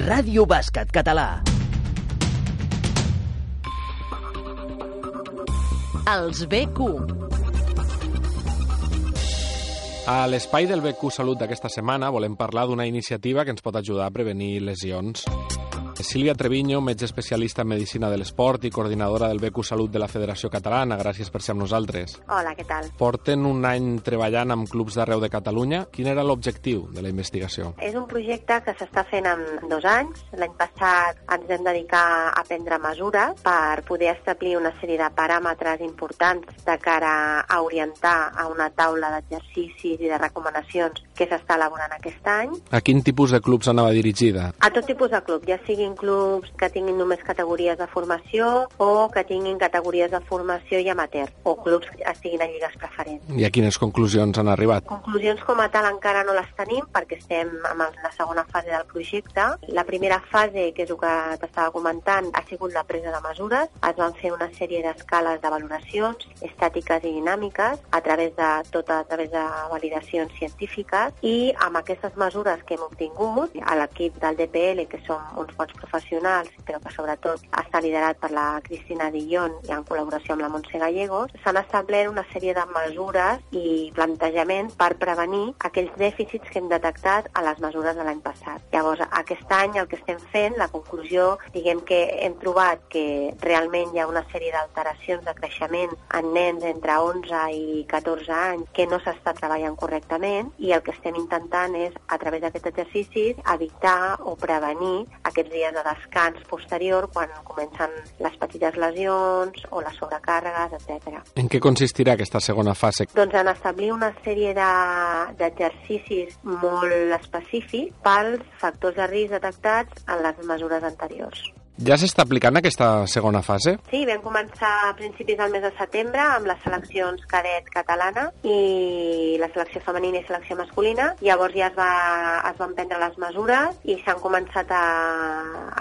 Ràdio Bàsquet Català. Els BQ. A l'espai del BQ Salut d'aquesta setmana volem parlar d'una iniciativa que ens pot ajudar a prevenir lesions. Sílvia Treviño, metge especialista en Medicina de l'Esport i coordinadora del BQ Salut de la Federació Catalana. Gràcies per ser amb nosaltres. Hola, què tal? Porten un any treballant amb clubs d'arreu de Catalunya. Quin era l'objectiu de la investigació? És un projecte que s'està fent en dos anys. L'any passat ens vam dedicar a prendre mesures per poder establir una sèrie de paràmetres importants de cara a orientar a una taula d'exercicis i de recomanacions que s'està elaborant aquest any. A quin tipus de clubs anava dirigida? A tot tipus de club, ja siguin clubs que tinguin només categories de formació o que tinguin categories de formació i amateur, o clubs que estiguin en lligues preferents. I a quines conclusions han arribat? Conclusions com a tal encara no les tenim perquè estem en la segona fase del projecte. La primera fase, que és el que t'estava comentant, ha sigut la presa de mesures. Es van fer una sèrie d'escales de valoracions estàtiques i dinàmiques a través de tota a través de validacions científiques i amb aquestes mesures que hem obtingut a l'equip del DPL, que som uns bons professionals, però que sobretot està liderat per la Cristina Dillon i en col·laboració amb la Montse Gallegos, s'han establert una sèrie de mesures i plantejaments per prevenir aquells dèficits que hem detectat a les mesures de l'any passat. Llavors, aquest any el que estem fent, la conclusió, diguem que hem trobat que realment hi ha una sèrie d'alteracions de creixement en nens entre 11 i 14 anys que no s'està treballant correctament i el que estem intentant és, a través d'aquests exercicis, evitar o prevenir aquests dies de descans posterior quan comencen les petites lesions o les sobrecàrregues, etc. En què consistirà aquesta segona fase? Doncs en establir una sèrie d'exercicis de, molt específics pels factors de risc detectats en les mesures anteriors. Ja s'està aplicant aquesta segona fase? Sí, vam començar a principis del mes de setembre amb les seleccions cadet catalana i la selecció femenina i selecció masculina. Llavors ja es, va, es van prendre les mesures i s'han començat a,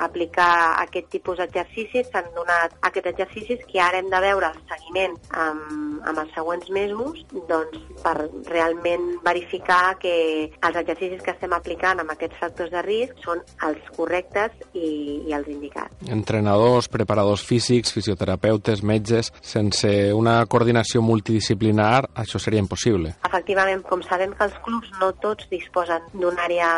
aplicar aquest tipus d'exercicis. S'han donat aquests exercicis que ara hem de veure el seguiment amb, amb els següents mesos doncs, per realment verificar que els exercicis que estem aplicant amb aquests factors de risc són els correctes i, i els indicats. Entrenadors, preparadors físics, fisioterapeutes, metges... Sense una coordinació multidisciplinar, això seria impossible. Efectivament, com sabem que els clubs no tots disposen d'una àrea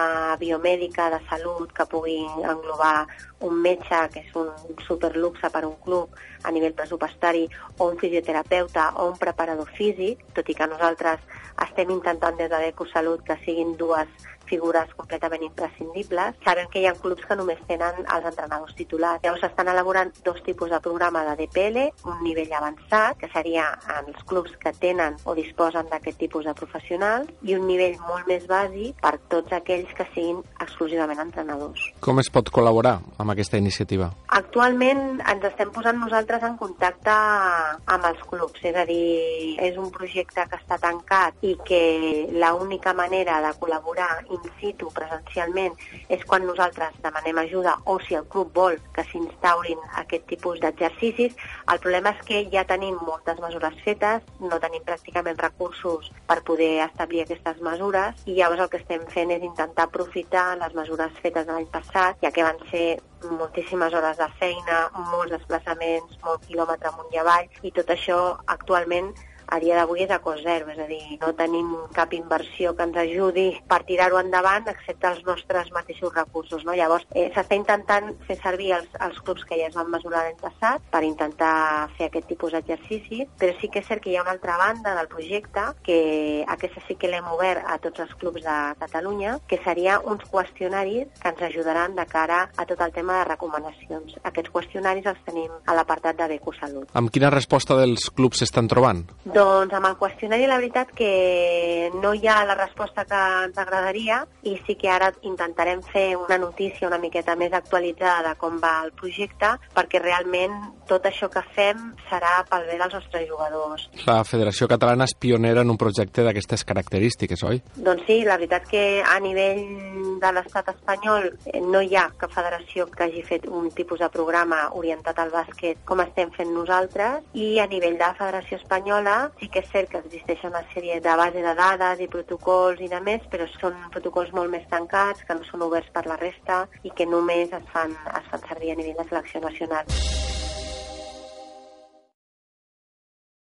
biomèdica de salut que pugui englobar un metge, que és un superluxe per un club a nivell pressupostari, o un fisioterapeuta o un preparador físic, tot i que nosaltres estem intentant des de Salut que siguin dues figures completament imprescindibles. Sabem que hi ha clubs que només tenen els entrenadors titulars. Llavors estan elaborant dos tipus de programa de DPL, un nivell avançat, que seria en els clubs que tenen o disposen d'aquest tipus de professionals, i un nivell molt més bàsic per tots aquells que siguin exclusivament entrenadors. Com es pot col·laborar amb aquesta iniciativa? Actualment ens estem posant nosaltres en contacte amb els clubs, és a dir, és un projecte que està tancat i que l'única manera de col·laborar in situ presencialment és quan nosaltres demanem ajuda o si el club vol que s'instaurin aquest tipus d'exercicis. El problema és que ja tenim moltes mesures fetes, no tenim pràcticament recursos per poder establir aquestes mesures i llavors el que estem fent és intentar aprofitar les mesures fetes l'any passat, ja que van ser moltíssimes hores de feina, molts desplaçaments, molt quilòmetre amunt i avall, i tot això actualment a dia d'avui és a cost zero, és a dir, no tenim cap inversió que ens ajudi per tirar-ho endavant excepte els nostres mateixos recursos. No? Llavors, eh, s'està intentant fer servir els, els clubs que ja es van mesurar l'any passat per intentar fer aquest tipus d'exercici, però sí que és cert que hi ha una altra banda del projecte, que aquesta sí que l'hem obert a tots els clubs de Catalunya, que seria uns qüestionaris que ens ajudaran de cara a tot el tema de recomanacions. Aquests qüestionaris els tenim a l'apartat de Becosalut. Amb quina resposta dels clubs s'estan trobant? Doncs amb el qüestionari la veritat que no hi ha la resposta que ens agradaria i sí que ara intentarem fer una notícia una miqueta més actualitzada de com va el projecte perquè realment tot això que fem serà pel bé dels nostres jugadors. La Federació Catalana és pionera en un projecte d'aquestes característiques, oi? Doncs sí, la veritat que a nivell de l'estat espanyol eh, no hi ha cap federació que hagi fet un tipus de programa orientat al bàsquet com estem fent nosaltres i a nivell de la Federació Espanyola sí que és cert que existeix una sèrie de base de dades i protocols i de més, però són protocols molt més tancats, que no són oberts per la resta i que només es fan, es fan servir a nivell de selecció nacional.